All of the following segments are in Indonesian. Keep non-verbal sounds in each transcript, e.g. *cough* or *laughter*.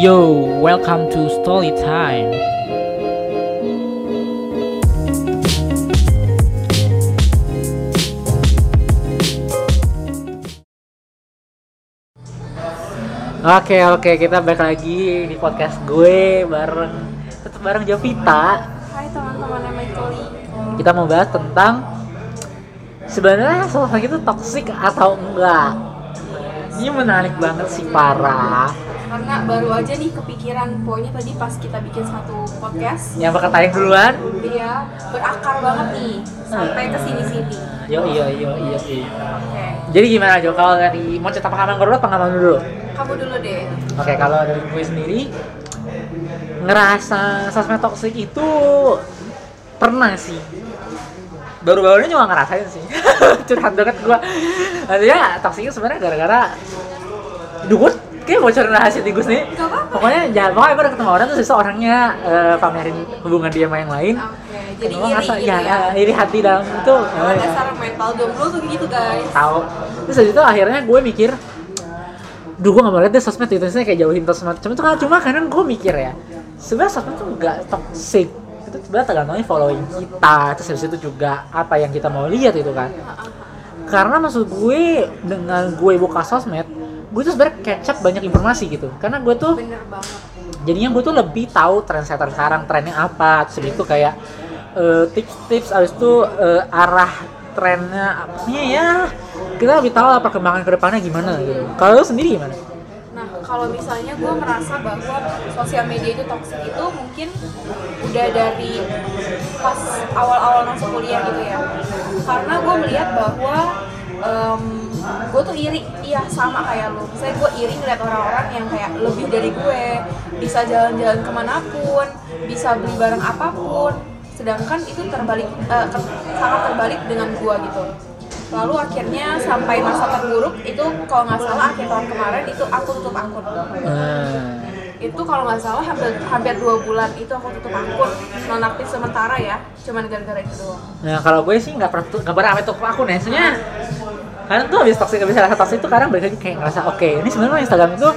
Yo, welcome to Story Time. Oke oke kita balik lagi di podcast gue bareng tetap bareng Jovita. Hai teman-teman Emily. Kita mau bahas tentang sebenarnya sosok itu toksik atau enggak. Ini menarik banget sih parah. Karena baru aja nih kepikiran pokoknya tadi pas kita bikin satu podcast, Yang bakal tayang duluan. dia berakar banget nih sampai ke sini-sini. Yo yo yo yo. yo. Oke, Jadi gimana Jo? Kalau dari mau cerita pengalaman gue dulu, pengalaman dulu. kamu dulu deh. Oke, kalau dari gue sendiri ngerasa sosmed toxic itu pernah sih. Baru-baru ini juga ngerasain sih. *laughs* Curhat banget gue. Maksudnya toksiknya sebenarnya gara-gara Duh, kayak bocorin rahasia di Gus nih. Gak apa-apa. Pokoknya jangan pokoknya gue udah ketemu orang tuh seseorangnya eh, pamerin hubungan dia sama yang lain. Oke, jadi iri ngerasa, gitu ya, ya. iri hati dalam itu. Eh, dasar mental jomblo tuh gitu guys. tahu terus dari itu akhirnya gue mikir duh gue gak mau liat deh sosmed itu kayak jauhin sosmed cuma tuh cuma kadang gue mikir ya sebenarnya sosmed tuh gak toxic itu sebenarnya tergantungnya following kita terus habis itu juga apa yang kita mau lihat itu kan karena maksud gue dengan gue buka sosmed gue tuh sebenarnya catch up banyak informasi gitu. Karena gue tuh Bener banget. jadinya gue tuh lebih tahu trendsetter sekarang trennya apa. Terus itu kayak eh, tips-tips habis itu eh, arah trennya apanya ya. Kita lebih tahu lah perkembangan ke depannya gimana gitu. Kalau lu sendiri gimana? Nah, kalau misalnya gue merasa bahwa sosial media itu toxic itu mungkin udah dari pas awal-awal masuk kuliah gitu ya. Karena gue melihat bahwa gue tuh iri, iya sama kayak lo. Misalnya gue iri ngeliat orang-orang yang kayak lebih dari gue, bisa jalan-jalan ke mana pun, bisa beli barang apa pun. Sedangkan itu terbalik, eh, ke- sangat terbalik dengan gue gitu. Lalu akhirnya sampai masa terburuk itu kalau nggak salah akhir tahun kemarin itu aku tutup akun. Hmm. itu kalau nggak salah hampir hampir dua bulan itu aku tutup akun. Nonaktif sementara ya cuman gara-gara itu doang. Nah kalau gue sih nggak pernah nggak pernah tuh akun ya. Soalnya kadang tuh habis toxic habis rasa toxic itu kadang balik lagi kayak ngerasa oke ini sebenarnya Instagram itu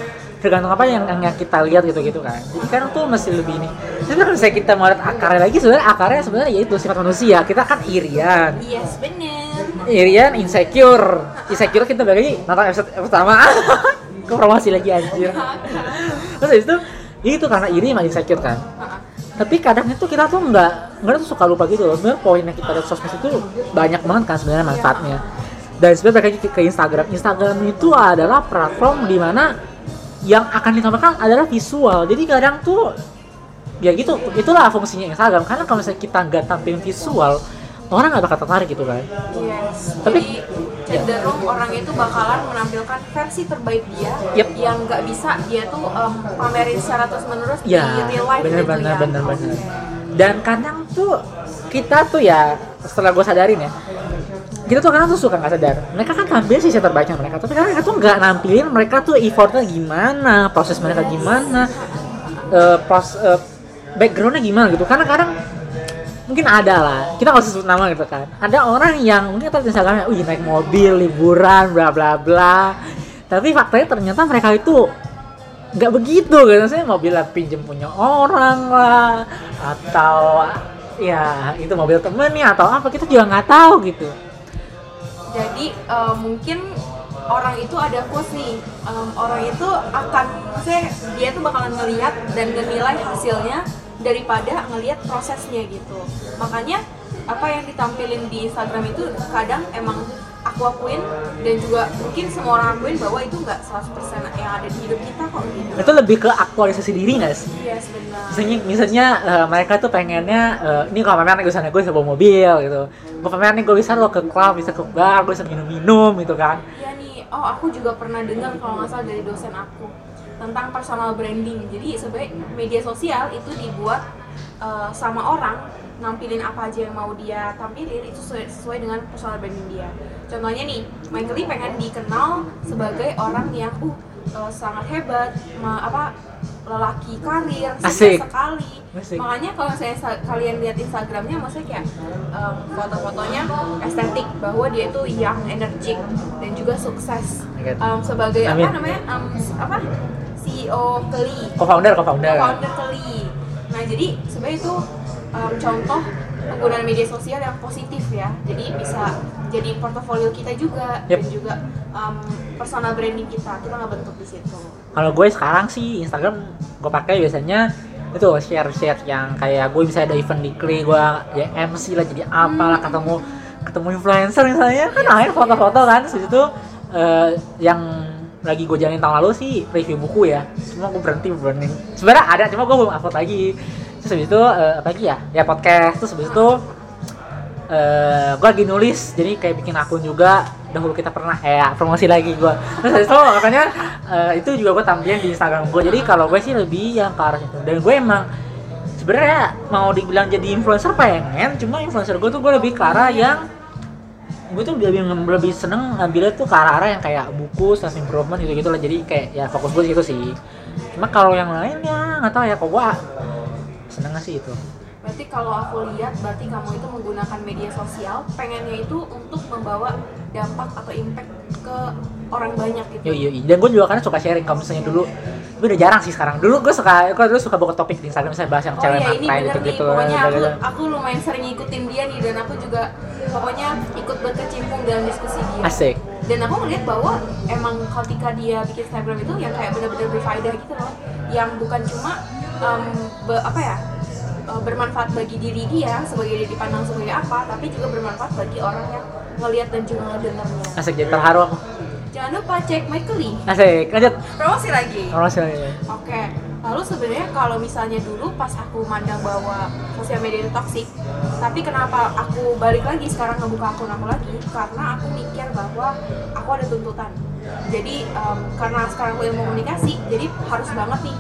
tergantung apa yang, yang kita lihat gitu gitu kan. Jadi kadang tuh masih lebih ini. Sebenarnya kalau misalnya kita mau lihat akarnya lagi sebenarnya akarnya sebenarnya yaitu sifat manusia. Kita kan irian. Yes bener. Irian insecure. Insecure kita bagi nonton episode pertama. *laughs* Ke promosi lagi anjir. Terus habis itu itu karena iri sama insecure kan. Tapi kadang itu kita tuh nggak nggak tuh suka lupa gitu loh. Sebenarnya poin yang kita lihat sosmed itu banyak banget kan sebenarnya manfaatnya dan sebenarnya lagi ke, ke Instagram Instagram itu adalah platform di mana yang akan ditampilkan adalah visual jadi kadang tuh ya gitu itulah fungsinya Instagram karena kalau misalnya kita nggak tampilin visual orang nggak bakal tertarik gitu kan yes Tapi- cenderung orang itu bakalan menampilkan versi terbaik dia Yep. yang nggak bisa dia tuh em, pamerin secara terus menerus Ya, di real life bener gitu bener ya. bener bener. Dan kadang tuh kita tuh ya setelah gue sadarin ya, kita tuh kadang tuh suka nggak sadar. Mereka kan tampil sih terbaiknya mereka, tapi kadang mereka tuh nggak nampilin mereka tuh effortnya gimana, proses mereka gimana, eh pros, eh, backgroundnya gimana gitu. Karena kadang mungkin ada lah, kita nggak usah sebut nama gitu kan. Ada orang yang mungkin kita lihat Instagramnya, wih naik mobil, liburan, bla bla bla. Tapi faktanya ternyata mereka itu nggak begitu gitu saya mobilnya pinjem punya orang lah atau ya itu mobil temennya atau apa kita juga nggak tahu gitu Jadi eh, mungkin orang itu ada quotes nih, Em, orang itu akan, saya dia tuh bakalan ngelihat dan menilai hasilnya daripada ngelihat prosesnya gitu. Makanya apa yang ditampilin di Instagram itu kadang emang aku akuin dan juga mungkin semua orang akuin bahwa itu nggak 100% yang ada di hidup kita kok gitu. itu lebih ke aktualisasi diri nggak sih Yes benar. misalnya misalnya eh, mereka tuh pengennya eh, ini kalau pameran gue sana gue bisa bawa mobil gitu gue pameran nih gue bisa lo ke klub bisa ke bar gue bisa minum minum gitu kan Iya nih, oh aku juga pernah dengar kalau nggak salah dari dosen aku tentang personal branding. Jadi sebenarnya media sosial itu dibuat uh, sama orang nampilin apa aja yang mau dia tampilin itu sesuai, sesuai dengan personal branding dia. Contohnya nih, Michael Lee pengen dikenal sebagai orang yang uh, uh, sangat hebat, ma- apa lelaki karir, Asik. sukses sekali. Asik. Makanya kalau saya sa- kalian lihat Instagramnya, maksudnya kayak um, foto-fotonya estetik bahwa dia itu young, energik dan juga sukses. Um, sebagai Amin. apa namanya? Um, apa? CEO Keli co-founder co-founder founder Keli nah jadi sebenarnya itu um, contoh penggunaan media sosial yang positif ya. Jadi bisa jadi portofolio kita juga Yep. dan juga um, personal branding kita. Kita nggak bentuk di situ. Kalau gue sekarang sih Instagram gue pakai biasanya itu share share yang kayak gue bisa ada event di Kli gue ya MC lah jadi apalah ketemu ketemu influencer misalnya. Kan main foto-foto kan terus itu eh, yang lagi gue jalanin tahun lalu sih review buku ya. Cuma gue berhenti berhenti. Sebenarnya ada cuma gue belum upload lagi terus habis itu eh, apa lagi ya? Ya podcast. Terus habis itu eh gue lagi nulis. Jadi kayak bikin akun juga. Dahulu kita pernah ya promosi lagi gue terus habis itu makanya eh, itu juga gue tampilin di Instagram gue jadi kalau gue sih lebih yang ke arah itu dan gue emang sebenarnya mau dibilang jadi influencer pengen. Cuma influencer gue tuh gue lebih ke arah yang gue tuh lebih lebih seneng ngambilnya tuh ke arah-arah yang kayak buku self improvement gitu gitu lah. Jadi kayak ya fokus gue di situ sih. Cuma kalau yang lain ya nggak tahu ya. Kok gue seneng nggak sih itu berarti kalau aku lihat berarti kamu itu menggunakan media sosial pengennya itu untuk membawa dampak atau impact ke orang banyak gitu yo yo. Dan gue juga karena suka sharing kalau misalnya dulu gue udah jarang sih sekarang. Dulu gue suka gue dulu suka buka topik di Instagram misalnya bahas yang Oh cewek iya bener gitu nih, gitu. pokoknya aku, aku lumayan sering ngikutin dia nih dan aku juga pokoknya ikut berkecimpung dalam diskusi dia Asik. dan aku ngeliat bahwa emang ketika dia bikin Instagram itu yang kayak bener-bener berfaedah gitu loh yang bukan cuma em, be- apa ya eh, bermanfaat bagi diri dia sebagai dia dipandang sebagai apa tapi juga bermanfaat bagi orang yang ngelihat dan juga ngedengarnya Asik jadi terharu aku. jangan lupa cek Michaeli Asik. Lanjut. promosi lagi Promosi lagi. Oke, lalu sebenarnya kalau misalnya dulu pas aku mandang bahwa sosial media itu toksik, tapi kenapa aku balik lagi sekarang ngebuka akun aku lagi? Karena aku mikir bahwa aku ada tuntutan. Jadi em, karena sekarang aku ilmu komunikasi, jadi harus banget nih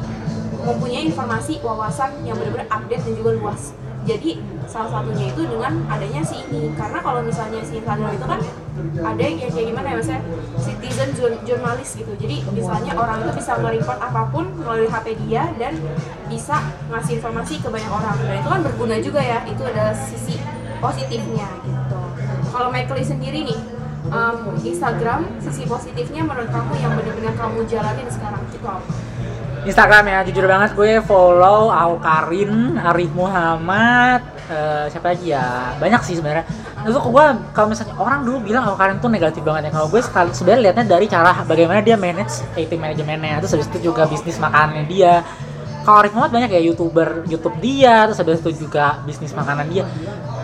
mempunyai informasi wawasan yang benar-benar update dan juga luas. Jadi salah satunya itu dengan adanya si ini, karena kalau misalnya si Instagram itu kan ada yang kayak gimana ya maksudnya citizen jur- jurnalis gitu. Jadi misalnya orang itu bisa nge-report apa pun melalui HP dia dan bisa ngasih informasi ke banyak orang. Dan itu kan berguna juga ya. Itu ada sisi positifnya gitu. Kalau Michael sendiri nih em, Instagram sisi positifnya menurut kamu yang benar-benar kamu jalanin sekarang itu apa? Instagram ya jujur banget gue follow Aukarin, Arif Muhammad, eh, siapa lagi ya banyak sih sebenarnya. Itu gue kalau misalnya orang dulu bilang Aukarin tuh negatif banget ya. Kalau gue sebenarnya lihatnya dari cara bagaimana dia manage IT manajemennya, terus habis itu juga bisnis makanannya dia. Kalau Arif Muhammad banyak ya youtuber YouTube dia, terus habis itu juga bisnis makanan dia.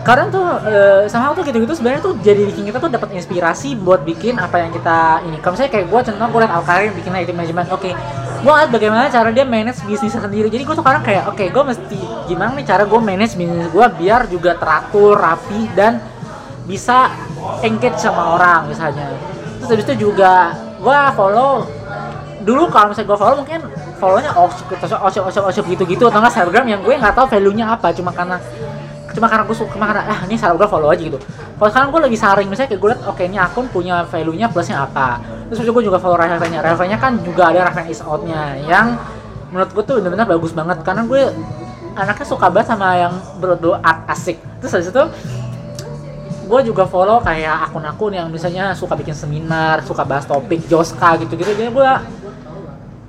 Kadang tuh eh, sama tuh gitu-gitu sebenarnya tuh jadi bikin kita tuh dapat inspirasi buat bikin apa yang kita ini. Kalau misalnya kayak gue contoh gue liat Aukarin bikin IT manajemen, oke gue ngeliat bagaimana cara dia manage bisnisnya sendiri? Jadi gue tuh kadang kayak oke gue mesti gimana nih cara gue manage bisnis gue biar juga teratur rapi dan bisa engage sama orang misalnya. Terus habis itu juga gue follow dulu kalau misalnya gue follow mungkin follownya osip osip osip osip gitu gitu atau nggak selebgram yang gue nggak tahu value nya apa cuma karena cuma karena gue suka karena ah ini selebgram follow aja gitu. Kalau sekarang gue lebih saring misalnya kayak gue liat oke ini akun punya value nya plusnya apa. Terus gue juga follow referensinya referensinya kan juga ada reference is out nya yang menurut gue tuh benar-benar bagus banget. Karena gue anaknya suka banget sama yang berdoa asik. Terus habis itu gue juga follow kayak akun-akun yang misalnya suka bikin seminar, suka bahas topik, Joska gitu-gitu. Jadi gue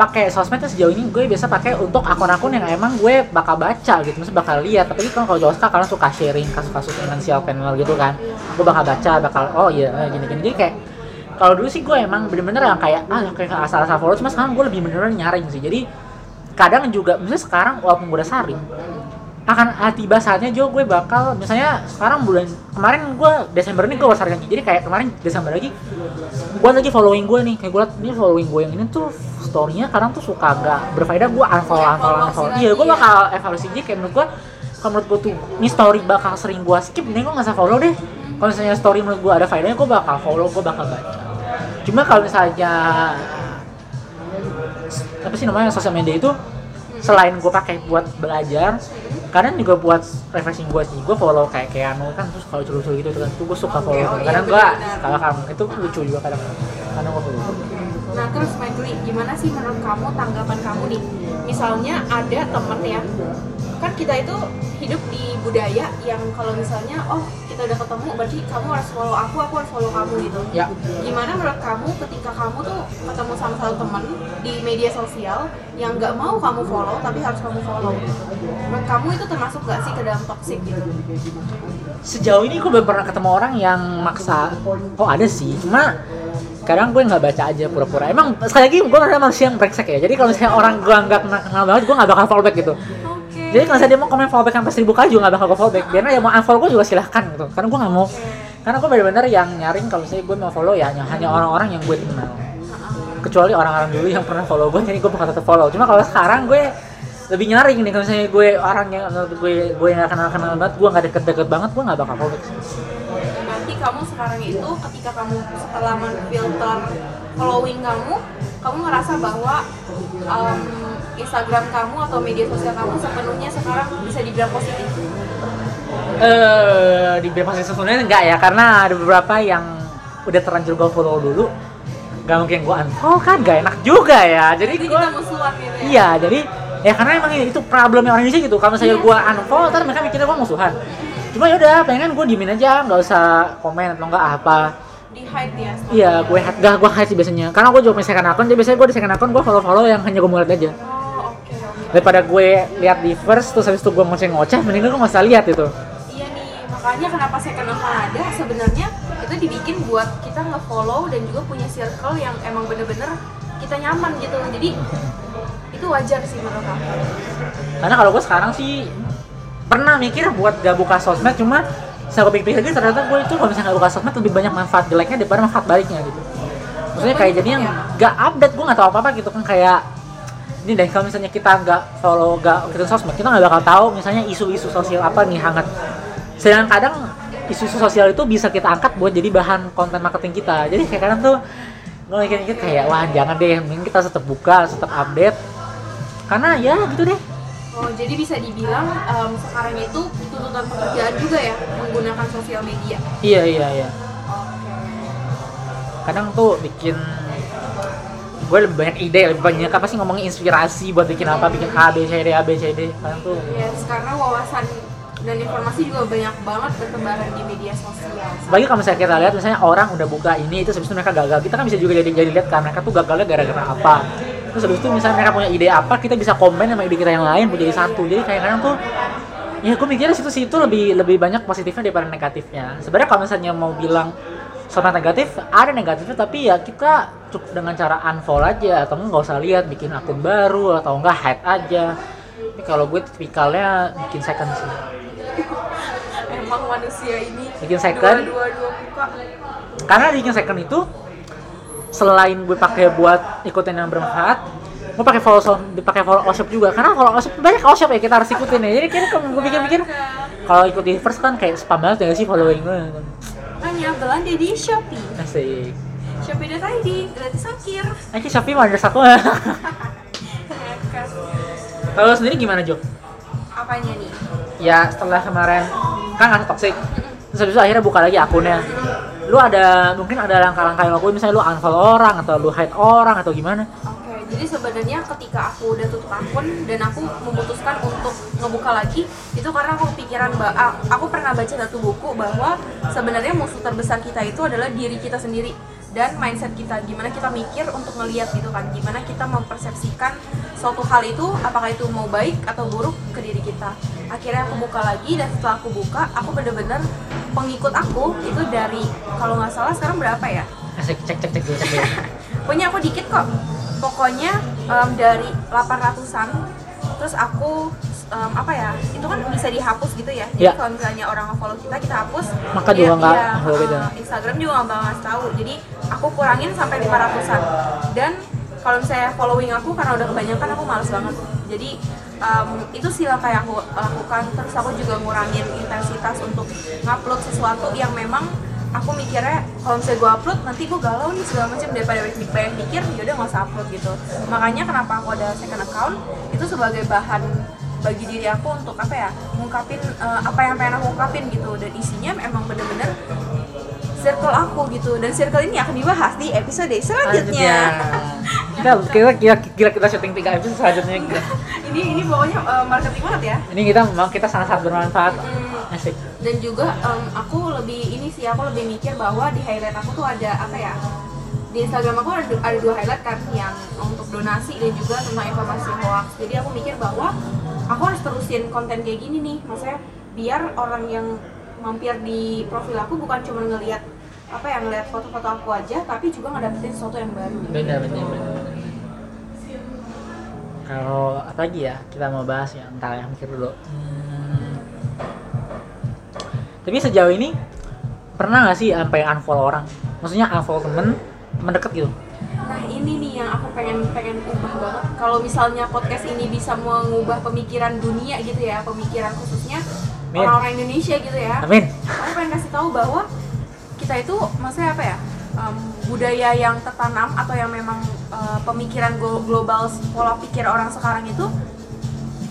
pakai sosmed tuh sejauh ini gue biasa pakai untuk akun-akun yang emang gue bakal baca gitu, maksudnya bakal lihat. Tapi kan kalau Joska kalian suka sharing kasus-kasus finansial panel gitu kan, gue bakal baca, bakal oh iya eh, gini-gini. Jadi kayak kalau dulu sih gue emang bener-bener yang kayak ah kayak asal-asal follow, cuma sekarang gue lebih bener-bener nyaring sih. Jadi kadang juga misalnya sekarang walaupun gue udah saring akan ah, tiba saatnya Jo gue bakal misalnya sekarang bulan kemarin gue Desember ini gue besar lagi jadi kayak kemarin Desember lagi gue lagi following gue nih kayak gue liat ini following gue yang ini tuh storynya kadang tuh suka gak berfaedah gue unfollow unfollow unfollow iya gue bakal evaluasi aja kayak menurut gue kalau menurut gue tuh ini story bakal sering gue skip ini gue nggak usah follow deh. Kalau misalnya story menurut gue ada faedahnya gue bakal follow gue bakal baca. Cuma kalau misalnya apa sih namanya sosial media itu selain gue pakai buat belajar kadang juga buat refreshing gue sih. Gue follow kayak Keanu kan terus kalau lucu-lucu gitu kan tuh gue suka follow. oh iya, kadang gue kalau kamu. Itu lucu juga kadang. Kadang gue follow. Nah terus Michael, gimana sih menurut kamu tanggapan kamu nih? Misalnya ada temen ya, kan kita itu hidup di budaya yang kalau misalnya oh kita udah ketemu berarti kamu harus follow aku aku harus follow kamu gitu Ya. gimana menurut kamu ketika kamu tuh ketemu sama satu teman di media sosial yang nggak mau kamu follow tapi harus kamu follow menurut kamu itu termasuk gak sih ke dalam toxic gitu Sejauh ini gue belum pernah ketemu orang yang maksa. Oh ada sih, cuma kadang gue nggak baca aja pura-pura. Emang sekali lagi gue adalah manusia yang brengsek ya. Jadi kalau misalnya orang gue nggak kenal banget, gue nggak bakal follow back gitu. Jadi kalau misalnya dia mau komen follow back sampai seribu kali juga nggak bakal gue follow back. Biar ya mau unfollow gue juga silahkan gitu. Karena gue nggak mau. Karena gue bener-bener yang nyaring kalau misalnya gue mau follow ya hanya hanya orang-orang yang gue kenal. Kecuali orang-orang dulu yang pernah follow gue, jadi gue bakal tetap follow. Cuma kalau sekarang gue lebih nyaring nih kalau misalnya gue orang yang gue gue nggak kenal kenal banget gue nggak deket-deket banget gue nggak bakal follow berarti kamu sekarang itu ketika kamu setelah menfilter following kamu kamu ngerasa bahwa um, Instagram kamu atau media sosial kamu sepenuhnya sekarang bisa dibilang positif? Eh di masih sebenarnya enggak ya karena ada beberapa yang udah terlanjur gue follow dulu. Nggak mungkin gue unfollow kan gak enak juga ya. Jadi jadi gue kita musuhan gitu ya? Iya jadi ya karena emang itu problemnya orang Indonesia gitu. Kalau misalnya Iya. gue unfollow ntar mereka mikirnya gue musuhan. Cuma yaudah pengen gue diemin aja nggak usah komen atau nggak apa. Di hide ya iya gue hide gak gue hide sih biasanya. Karena gue juga punya second account jadi biasanya gue di second account gue follow follow yang hanya gue mau lihat aja daripada gue lihat di first terus habis itu gue ngoceh ngoceh mending gue usah lihat itu Iya nih, makanya kenapa second account ada sebenarnya itu dibikin buat kita nge-follow dan juga punya circle yang emang bener-bener kita nyaman gitu. Jadi itu wajar sih menurut aku. karena kalau gue sekarang sih pernah mikir buat gak buka sosmed cuma saya pikir lagi ternyata gue itu kalau misalnya gak buka sosmed lebih banyak manfaat jeleknya daripada manfaat baliknya gitu maksudnya kayak jadi yang gak update gue gak tahu apa apa gitu kan kayak ini deh kalau misalnya kita nggak follow gak kita sosmed kita nggak bakal tahu misalnya isu-isu sosial apa nih hangat. Sedangkan kadang isu-isu sosial itu bisa kita angkat buat jadi bahan konten marketing kita. Jadi kayak kadang tuh gue mikir-mikir kayak wah jangan deh mending kita tetap buka tetap update. Karena ya gitu deh. Oh, jadi bisa dibilang em, sekarang itu tuntutan pekerjaan juga ya menggunakan sosial media. iya iya iya. Oke. kadang tuh bikin gue lebih banyak ide lebih banyak apa sih ngomongin inspirasi buat bikin apa bikin A B C D A B C D. Kadang tuh. Yes, karena wawasan dan informasi juga banyak banget bertebaran di media sosial. Bagi kalau misalnya kita lihat misalnya orang udah buka ini itu itu mereka gagal. Kita kan bisa juga jadi jadi lihat kan mereka tuh gagalnya gara-gara apa. Terus habis itu misalnya mereka punya ide apa kita bisa komen sama ide kita yang lain buat jadi satu. Jadi kayak kadang tuh ya gue mikirnya situ situ lebih lebih banyak positifnya daripada negatifnya. Sebenarnya kalau misalnya mau bilang soal negatif ada negatifnya tapi ya kita dengan cara unfollow aja atau nggak usah lihat bikin akun baru atau enggak hide aja. Tapi kalau gue tipikalnya bikin second sih. *laughs* Emang manusia ini Bikin second. dua dua muka. karena bikin second itu selain gue pakai buat ikutin yang bermanfaat gue pakai follow dipakai follow shop juga. Karena follow shop banyak shop ya kita harus ikutin ya. Jadi kira kalau gue pikir-pikir kalau ikut di first kan kayak spam banget ya sih following gue. Hanya belanja di Shopee. asik Shopee.id gratis ongkir. Aja Shopee mah ada satu. *laughs* Kalau sendiri gimana Jo? Apanya nih? ya setelah kemarin. Kan nggak toxic. Terus habis itu akhirnya buka lagi akunnya. Lu ada mungkin ada langkah-langkah yang lakuin? Misalnya lu unfollow orang atau lu hide orang atau gimana? Oke, jadi sebenarnya ketika aku udah tutup akun dan aku memutuskan untuk ngebuka lagi, itu karena aku kepikiran mbak, aku pernah baca satu buku bahwa sebenarnya musuh terbesar kita itu adalah diri kita sendiri dan mindset kita. Gimana kita mikir untuk ngeliat gitu kan, gimana kita mempersepsikan suatu hal itu, apakah itu mau baik atau buruk ke diri kita. Akhirnya aku buka lagi dan setelah aku buka, aku bener-bener pengikut aku itu dari kalau nggak salah sekarang berapa ya? asik cek cek cek dulu cek dulu *laughs* punya aku dikit kok pokoknya em, dari 800-an terus aku em, apa ya itu kan bisa dihapus gitu ya. Jadi Ya. kalau misalnya orang nge-follow kita kita hapus. Maka dia- juga nggak iya, follow eh, kita. Instagram juga nggak bakal ngasih tahu. Jadi aku kurangin sampai 500-an dan kalau misalnya following aku karena udah kebanyakan aku males banget. Jadi em, itu sih langkah yang aku lakukan. Terus aku juga ngurangin intensitas untuk ngupload sesuatu yang memang aku mikirnya kalau misalnya gue upload nanti gue galau nih segala macam. Daripada banyak mikir yaudah nggak usah upload gitu. Makanya kenapa aku ada second account itu sebagai bahan bagi diri aku untuk apa ya ngungkapin eh, apa yang pengen aku ungkapin gitu. Dan isinya emang bener-bener circle aku gitu. Dan circle ini akan dibahas di episode selanjutnya. *laughs* Kita kita kita kita, kita syuting tiga episode selanjutnya *laughs* ini ini pokoknya eh, marketing banget ya. Ini kita memang kita sangat sangat bermanfaat. Hmm, asik. Dan juga em, aku lebih ini sih aku lebih mikir bahwa di highlight aku tuh ada apa ya di Instagram aku ada, ada dua highlight kan yang untuk donasi dan juga tentang informasi hoax. Jadi aku mikir bahwa aku harus terusin konten kayak gini nih. Maksudnya biar orang yang mampir di profil aku bukan cuma ngelihat apa ya ngelihat foto-foto aku aja tapi juga ngedapetin sesuatu yang baru. Benar benar kalau apa lagi ya kita mau bahas ya? Entar yang mikir dulu. Hmm. tapi sejauh ini pernah nggak sih sampai unfollow orang? Maksudnya unfollow temen temen deket gitu Nah ini nih yang aku pengen pengen ubah banget. Kalau misalnya podcast ini bisa mengubah pemikiran dunia gitu ya, pemikiran khususnya orang-orang Indonesia gitu ya. amin Aku pengen kasih tahu bahwa kita itu maksudnya apa ya? em, budaya yang tertanam atau yang memang eh, pemikiran glo- global pola pikir orang sekarang itu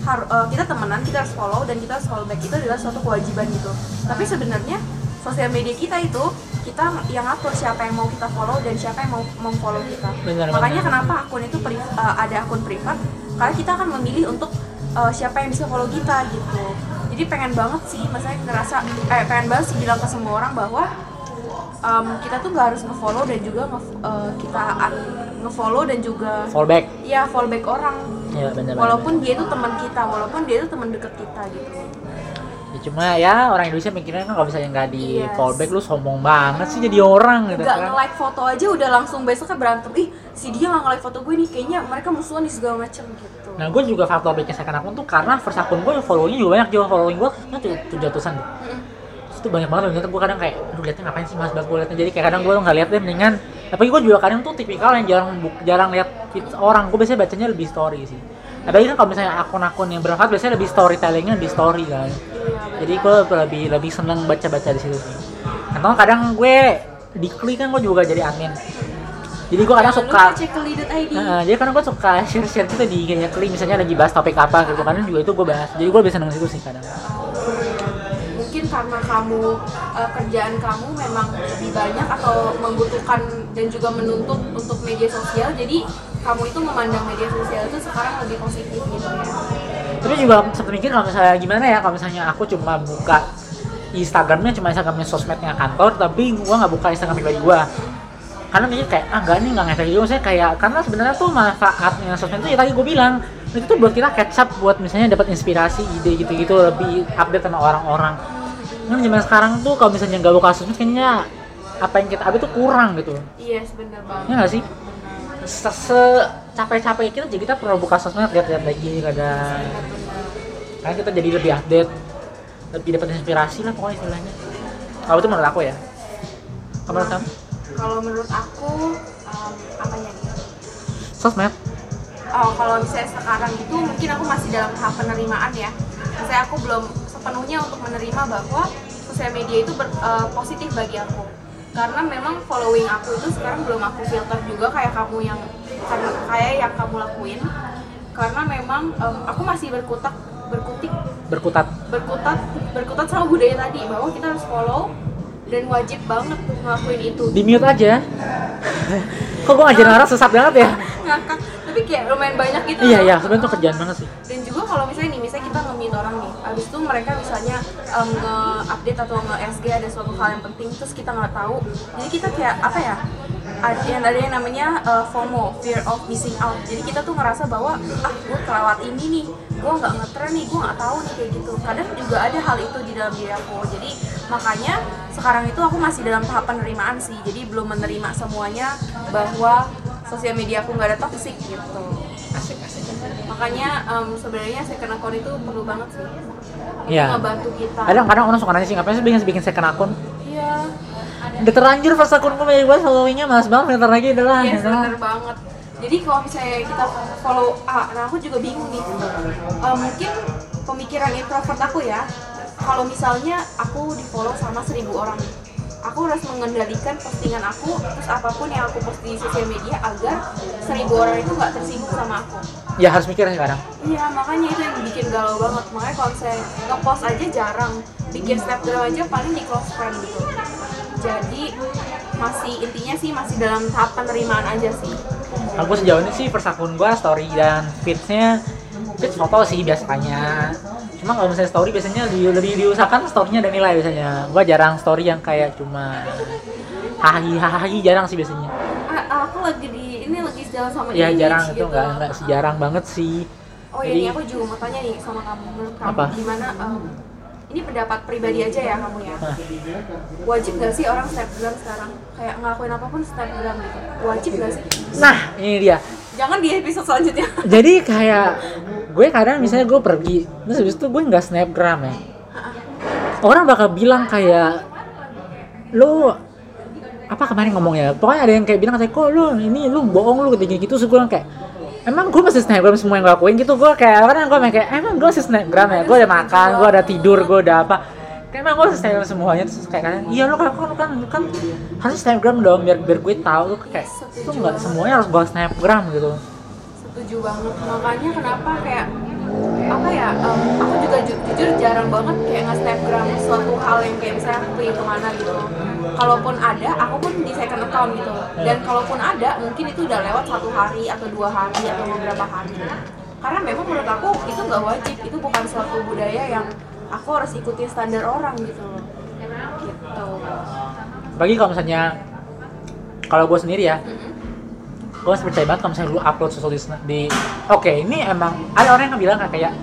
har- eh, kita temenan kita harus follow dan kita harus follow back itu adalah suatu kewajiban gitu tapi sebenarnya sosial media kita itu kita yang atur siapa yang mau kita follow dan siapa yang mau memfollow kita. Benar, makanya benar. kenapa akun itu pri- eh, ada akun privat? Karena kita akan memilih untuk eh, siapa yang bisa follow kita gitu. Jadi pengen banget sih maksudnya ngerasa eh pengen banget sih bilang ke semua orang bahwa em, kita tuh nggak harus ngefollow dan juga nge eh, kita ngefollow dan juga fallback ya follow back orang. Ya benar walaupun dia itu teman kita walaupun dia itu teman deket kita gitu cuma ya orang Indonesia mikirnya kan kalau misalnya nggak di Yes. fallback lu sombong banget sih jadi orang gitu nggak kan. nge-like foto aja udah langsung besoknya berantem. Ih si dia nggak nge-like foto gue nih kayaknya mereka musuhan di segala macam gitu. Nah gue juga faktor bikin second akun tuh? Karena first akun gue followingnya juga banyak juga following gue kan tujuh ratusan tuh banyak banget ternyata gue kadang kayak aduh liatnya ngapain sih mas banget gue liatnya. Jadi kayak kadang gue nggak liat deh mendingan. Tapi gue juga kadang tuh tipikal yang jarang jarang liat feed orang. Gue biasanya bacanya lebih story sih apalagi kan kalau misalnya akun-akun yang bermanfaat biasanya lebih storytellingnya lebih story kan. Jadi gue lebih lebih seneng baca-baca di situ sih. Atau kadang gue di klik kan gue juga jadi admin. Jadi gue kadang suka Nah, jadi kadang gue suka share-share gitu di IG klik misalnya lagi bahas topik apa gitu kadang juga itu gue bahas. Jadi gue bisa seneng situ sih kadang karena kamu eh, kerjaan kamu memang lebih banyak atau membutuhkan dan juga menuntut untuk media sosial jadi kamu itu memandang media sosial itu sekarang lebih positif gitu ya. Tapi juga sempat mikir kalau misalnya gimana ya kalau misalnya aku cuma buka Instagramnya cuma Instagramnya sosmednya kantor tapi gue nggak buka Instagram pribadi gue karena mikir kayak ah enggak nih nggak ngefek juga. Maksudnya kayak karena sebenarnya tuh manfaatnya sosmed itu ya tadi gue bilang itu tuh buat kita catch up buat misalnya dapat inspirasi ide gitu-gitu lebih update sama orang-orang kan zaman sekarang tuh kalau misalnya nggak buka sosmed kayaknya apa yang kita update tuh kurang gitu. Iya sebenarnya banget ya nggak sih? Se, se capek-capek kita jadi kita perlu buka sosmed lihat-lihat lagi kadang karena kita jadi lebih update lebih dapat inspirasi lah pokoknya istilahnya. Kalau itu menurut aku ya. Kamu menurut kamu? Kalau menurut aku em, apanya sosmed. Oh, kalau misalnya sekarang itu mungkin aku masih dalam tahap penerimaan ya. Misalnya aku belum sepenuhnya untuk menerima bahwa sosial media itu ber- eh, positif bagi aku. Karena memang following aku itu sekarang belum aku filter juga kayak kamu yang kayak yang kamu lakuin. Karena memang em, aku masih berkutak berkutik berkutat berkutat berkutat sama budaya tadi bahwa kita harus follow dan wajib banget ngelakuin itu. di mute aja kok gue ngajarin orang sesat banget ya Ngakak, tapi kayak lumayan banyak gitu. iya iya sebenarnya tuh kerjaan banget sih dan juga kalau misalnya nih misalnya kita abis itu mereka misalnya um, nge-update atau nge-SG ada suatu hal yang penting terus kita nggak tahu. Jadi kita kayak apa ya ada yang ada yang namanya uh, FOMO fear of missing out. Jadi kita tuh ngerasa bahwa ah gue kelewat ini nih gue nggak ngetren nih gue nggak tahu nih kayak gitu. Kadang juga ada hal itu di dalam diri aku. Jadi makanya sekarang itu aku masih dalam tahap penerimaan sih. Jadi belum menerima semuanya bahwa sosial media aku nggak ada toxic gitu makanya em, sebenarnya second account itu perlu banget sih. Iya. ngebantu kita. Kadang-kadang orang suka nanya sih ngapain sih bikin bikin second akun iya. Udah terlanjur first akun gue banyak banget followingnya males banget filter lagi udah lah iya gitu lah. bener banget. Jadi kalau misalnya kita follow ah nah aku juga bingung nih. Eh, mungkin pemikiran introvert aku ya. Kalau misalnya aku di follow sama seribu orang aku harus mengendalikan postingan aku terus apa pun yang aku post di sosial media agar seribu orang itu nggak tersinggung sama aku. Ya harus mikir sekarang. Iya makanya itu yang bikin galau banget. Makanya kalau saya ngepost aja jarang. Bikin snapgram aja paling di close friend gitu. Jadi masih intinya sih masih dalam tahap penerimaan aja sih. Aku sejauh ini sih first akun gue story dan feedsnya feed foto sih biasanya cuma kalau misalnya story biasanya lebih, lebih diusahakan storynya ada nilai biasanya gua jarang story yang kayak cuma hahi hahi jarang sih biasanya Ah, aku lagi di ini lagi jalan sama ya jarang itu gitu. nggak nggak sejarang banget sih Oh ya, Jadi- ini aku juga mau tanya nih sama kamu, menurut kamu Apa? gimana? em, ini pendapat pribadi aja ya kamu ya. Nah. Wajib gak sih orang snapgram sekarang? Kayak ngelakuin apa pun snapgram gitu. Wajib gak sih? nah ini dia Jangan di episode selanjutnya. jadi kayak gue kadang misalnya gue pergi terus habis itu gue nggak snapgram ya. Orang bakal bilang kayak lu apa kemarin ngomongnya pokoknya ada yang kayak bilang kayak kok lu ini lu bohong lu gitu gitu. Terus gue kayak emang gue masih snapgram semua yang gue lakuin gitu. Gue kayak kadang gue kayak emang gue masih snapgram ya? Gue udah makan gue udah tidur gue udah apa? Kayak emang gue masih snapgram semuanya? Terus kayak kadang iya lu kan kan kan harus snapgram dong biar biar gue tahu. Lu kayak tuh nggak semuanya harus gue snapgram gitu Setuju banget. Makanya kenapa kayak apa ya? em, aku juga ju- jujur jarang banget kayak nge-snapgram suatu hal yang kayak misalnya aku pergi ke mana gitu. Kalaupun ada, aku pun di second account gitu. Dan kalaupun ada, mungkin itu udah lewat satu hari atau dua hari atau beberapa hari. Karena memang menurut aku itu nggak wajib, itu bukan suatu budaya yang aku harus ikutin standar orang gitu loh. Gitu. bagi kalau misalnya kalau gue sendiri ya gue masih percaya banget kalau misalnya lu upload sesuatu di, di oke ini emang ada orang yang bilang kayak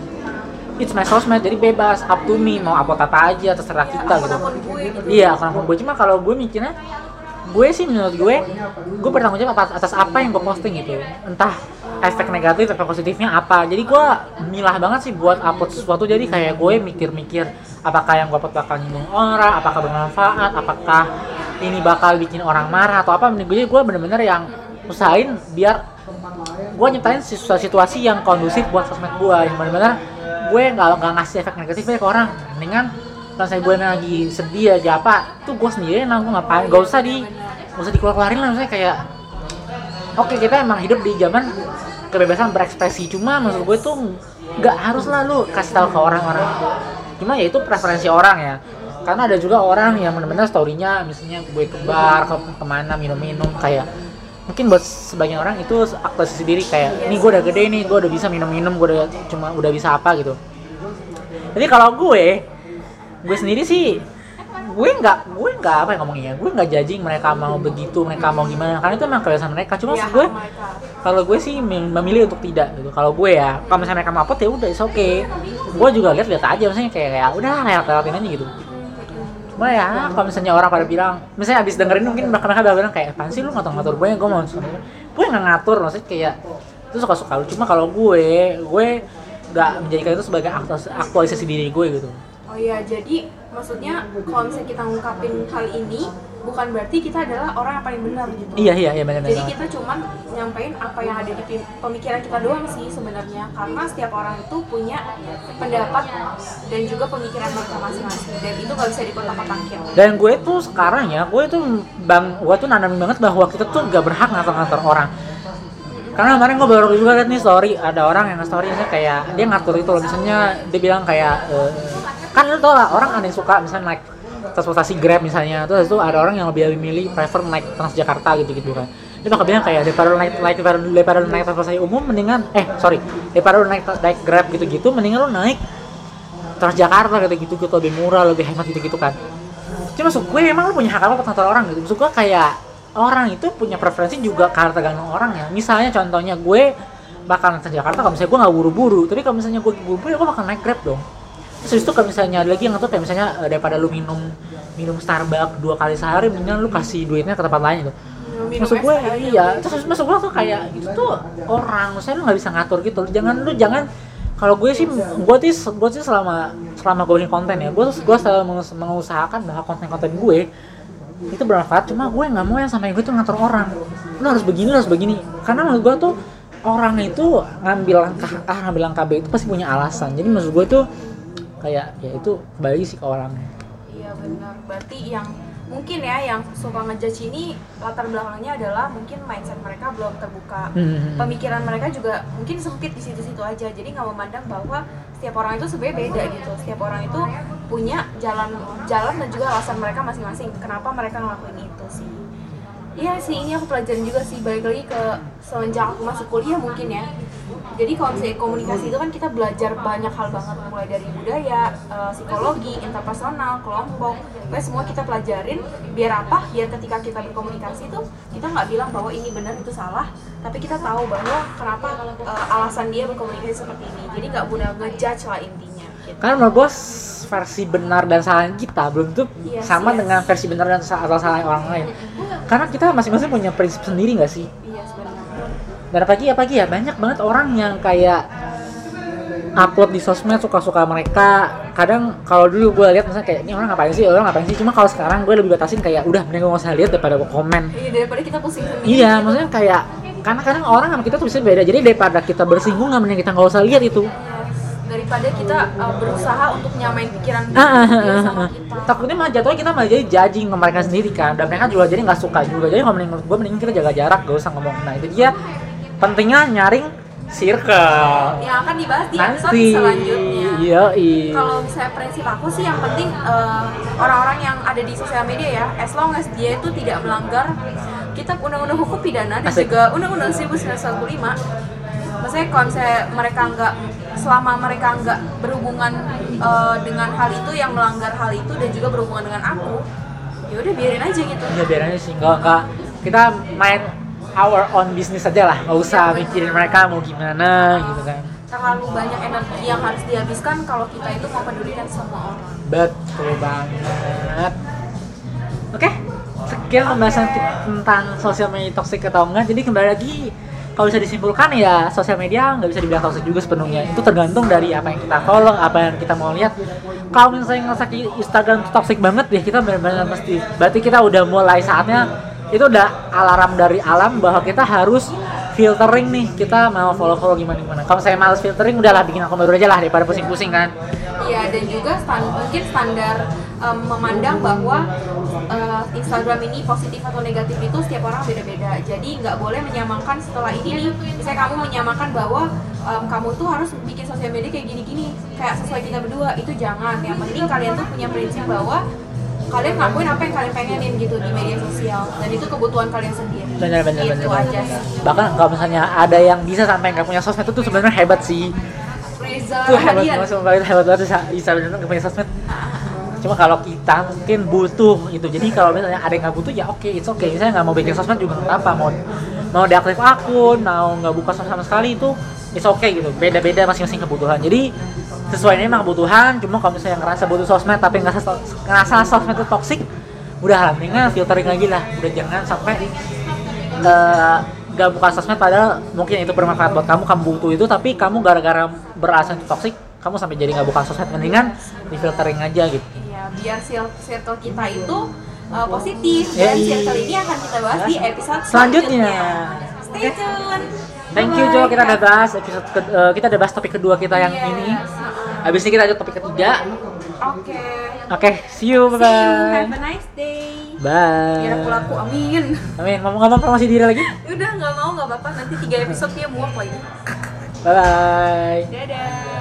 it's my sosmed jadi bebas up to me mau upload apa aja terserah Ya, kita gitu. gitu. iya akun gue. Cuma kalau gue mikirnya gue sih menurut gue gue bertanggung jawab atas, atas apa yang gue posting gitu. Entah efek negatif efek positifnya apa. Jadi gue milah banget sih buat upload sesuatu. Jadi kayak gue mikir-mikir apakah yang gue upload bakal nyinggung orang apakah bermanfaat apakah ini bakal bikin orang marah atau apa. Menurut gue gue bener-bener yang usahain biar gue nyiptain situ- situasi yang kondusif buat sosmed gue yang bener-bener gue nggak nggak ngasih efek negatifnya ke orang. Mendingan kalau saya gue lagi sedih aja apa tuh gue sendiri gue ngapain? Gak usah di gak usah dikeluar-keluarin lah. Misalnya kayak oke kita emang hidup di zaman kebebasan berekspresi. Cuma maksud gue tuh nggak harus lah lu kasih tahu ke orang-orang. Cuma ya itu preferensi orang ya. Karena ada juga orang yang benar-benar storynya misalnya gue ke bar ke ke mana minum-minum kayak mungkin buat sebagian orang itu aktualisasi diri kayak ini gue udah gede nih gue udah bisa minum-minum gue udah cuma udah bisa apa gitu jadi kalau gue gue sendiri sih gue nggak gue nggak apa yang ngomongnya gue nggak judging mereka mau begitu mereka mau gimana karena itu emang kebiasaan mereka cuma Iya, maksud gue kalau gue sih mem- memilih untuk tidak gitu kalau gue ya kalau misalnya mereka mau upload ya udah oke okay. gue juga lihat lihat aja misalnya kayak ya udah lewat lewatin aja gitu cuma ya kalau misalnya orang pada bilang misalnya abis dengerin mungkin mereka bakal bilang kayak apaan sih lu ngatur ngatur gue? Gue mau gue nggak ngatur maksudnya kayak itu suka suka lu cuma kalau gue gue nggak menjadikan itu sebagai aktualis- aktualisasi diri gue gitu. Oh iya, jadi maksudnya kalau misalnya kita ngungkapin hal ini bukan berarti kita adalah orang yang paling benar gitu. iya iya iya benar Jadi kita cuman nyampein apa yang ada di pemikiran kita doang sih sebenarnya. Karena setiap orang itu punya pendapat dan juga pemikiran mereka masing-masing. Dan itu nggak bisa dikotak-kotakin. dan gue tuh sekarang ya gue tuh bang gue tuh nanamin banget bahwa kita tuh gak berhak ngatur-ngatur orang. Karena kemarin gue baru juga liat nih story ada orang yang story kayak dia ngatur itu loh misalnya dia bilang kayak eh, kan lu tau lah orang ada yang suka misalnya naik transportasi grab misalnya. Terus itu ada orang yang lebih milih prefer naik transjakarta gitu gitu kan. Dia bakal bilang kayak daripada naik naik daripada, daripada naik transportasi umum mendingan eh sorry. Daripada naik naik grab gitu gitu mendingan lu naik transjakarta gitu gitu gitu lebih murah lebih hemat gitu gitu kan. Cuma maksud gue emang lu punya hak apa buat orang gitu? Maksud gue kayak orang itu punya preferensi juga karena tergantung orang ya. Misalnya contohnya gue bakal ke Jakarta kalau misalnya gue nggak buru-buru. Tapi kalau misalnya gue buru-buru ya gue bakal naik grab dong terus itu kalau misalnya ada lagi yang ngatur kayak misalnya eh, daripada lu minum minum Starbucks dua kali sehari mendingan lu kasih duitnya ke tempat lain gitu. Minum maksud gue iya terus maksud gue tuh kayak itu tuh orang maksudnya lu nggak bisa ngatur gitu. Lu jangan lu jangan kalau gue sih gue sih gue sih selama selama gue bikin konten ya gue gue selalu mengus- mengusahakan bahwa konten-konten gue itu bermanfaat cuma gue nggak mau yang sampai gue tuh ngatur orang. Lu harus begini lu harus begini. Karena menurut gue tuh orang itu ngambil langkah A ngambil langkah B itu pasti punya alasan. Jadi maksud gue tuh kayak ya itu balik sih ke orangnya Iya benar. Berarti yang mungkin ya yang suka ngejudge ini latar belakangnya adalah mungkin mindset mereka belum terbuka. Hmm. Pemikiran mereka juga mungkin sempit di situ-situ aja. Jadi nggak memandang bahwa setiap orang itu sebenarnya beda gitu. Setiap orang itu punya jalan jalan dan juga alasan mereka masing-masing. Kenapa mereka ngelakuin itu sih? Iya sih, ini aku pelajarin juga sih balik lagi ke semenjak aku masuk kuliah mungkin ya. Jadi kalau misalnya komunikasi itu kan kita belajar banyak hal banget mulai dari budaya, eh, psikologi, interpersonal, kelompok, pokoknya semua kita pelajarin. Biar apa? Biar ketika kita berkomunikasi itu kita nggak bilang bahwa ini benar itu salah, tapi kita tahu bahwa kenapa eh, alasan dia berkomunikasi seperti ini. Jadi nggak mudah ngejudge lah intinya. Gitu. Karena menurut gue versi benar dan salah kita belum tuh Yes, sama yes. dengan versi benar dan sa- atau salah orang lain. Karena kita masing-masing punya prinsip sendiri nggak sih? Iya sebenarnya. Dan apalagi apalagi ya banyak banget orang yang kayak upload di sosmed suka-suka mereka kadang kalau dulu gue lihat misalnya kayak ini orang ngapain sih orang ngapain sih cuma kalau sekarang gue lebih batasin kayak udah mending gue nggak usah lihat daripada gue komen Iya daripada kita pusing sendiri. iya gitu. maksudnya kayak karena kadang orang sama kita tuh bisa beda jadi daripada kita bersinggungan mending kita nggak usah lihat itu. Daripada kita uh, berusaha untuk nyamain pikiran Ah, ah, dia ah, sama kita. Takutnya malah jatuhnya kita malah jadi judging ke mereka sendiri kan. Dan mereka juga jadi nggak suka juga. Jadi kalau mending gue mending kita jaga jarak gak usah ngomong. Nah itu dia. Pentingnya nyaring circle. Yang akan dibahas di episode nanti selanjutnya. Iya kalau misalnya prinsip aku sih yang penting uh, orang-orang yang ada di sosial media ya as long as dia itu tidak melanggar kitab undang-undang hukum pidana dan Asik. juga undang-undang 1945 maksudnya kalau misalnya mereka nggak selama mereka nggak berhubungan uh, dengan hal itu yang melanggar hal itu dan juga berhubungan dengan aku ya udah biarin aja gitu. Ya biar aja sih. Nggak nggak. Kita main our own business aja lah. Nggak usah betul. mikirin mereka mau gimana gitu kan. Terlalu banyak energi yang harus dihabiskan kalau kita itu mau pedulikan semua orang. Betul banget. Oke sekian pembahasan ti- tentang sosial media toxic atau enggak. Jadi kembali lagi kalau bisa disimpulkan ya sosial media nggak bisa dibilang toxic juga sepenuhnya. Itu tergantung dari apa yang kita follow apa yang kita mau lihat. Kalau misalnya ngerasa Instagram itu toxic banget ya kita benar-benar mesti berarti kita udah mulai saatnya itu udah alarm dari alam bahwa kita harus filtering nih kita mau follow-follow gimana gimana kalau saya males filtering udahlah bikin akun baru aja lah daripada pusing-pusing kan Iya dan juga stan- mungkin standar em, memandang bahwa eh, Instagram ini positif atau negatif itu setiap orang beda-beda. Jadi nggak boleh menyamakan setelah ini nih. Misalnya kamu menyamakan bahwa em, kamu tuh harus bikin sosial media kayak gini-gini, kayak sesuai kita berdua itu jangan. Yang penting kalian tuh punya prinsip bahwa kalian ngakuin apa yang kalian pengenin gitu di media sosial. Dan itu kebutuhan kalian sendiri. benar benar Gitu benar aja sih. bahkan kalau misalnya ada yang bisa sampai nggak punya sosmed itu tuh sebenarnya hebat sih. Reza itu hebat banget sumpah itu hebat banget bisa bisa benar nggak punya sosmed. Cuma kalau kita mungkin butuh gitu. Jadi kalau misalnya ada yang nggak butuh ya oke it's okay. Misalnya nggak mau bikin sosmed juga nggak apa mau mau deaktif akun mau nggak buka sosmed sama sekali itu it's okay gitu. Beda beda masing-masing kebutuhan. Jadi sesuai ini emang kebutuhan cuma kalau misalnya ngerasa butuh sosmed tapi ngerasa ngerasa sosmed itu toxic udah lah mendingan filtering lagi lah udah jangan sampai nggak buka sosmed padahal mungkin itu bermanfaat buat kamu kamu butuh itu tapi kamu gara-gara berasa itu toxic kamu sampai jadi nggak buka sosmed mendingan di filtering aja gitu Iya, biar cir- circle kita itu uh, positif dan circle ini akan kita bahas di episode Selanjutnya. selanjutnya. Stay tune. Thank you Jo kita udah bahas episode ke- eh, kita udah bahas topik kedua kita yang Yes, ini habis ini kita lanjut topik ketiga Oke. oke see you bye See you. bye Have a nice day. bye Biar aku laku, amin. amin ngomong-ngomong promosi diri lagi Udah nggak mau nggak apa-apa nanti tiga episode dia muak lagi. bye bye Dadah.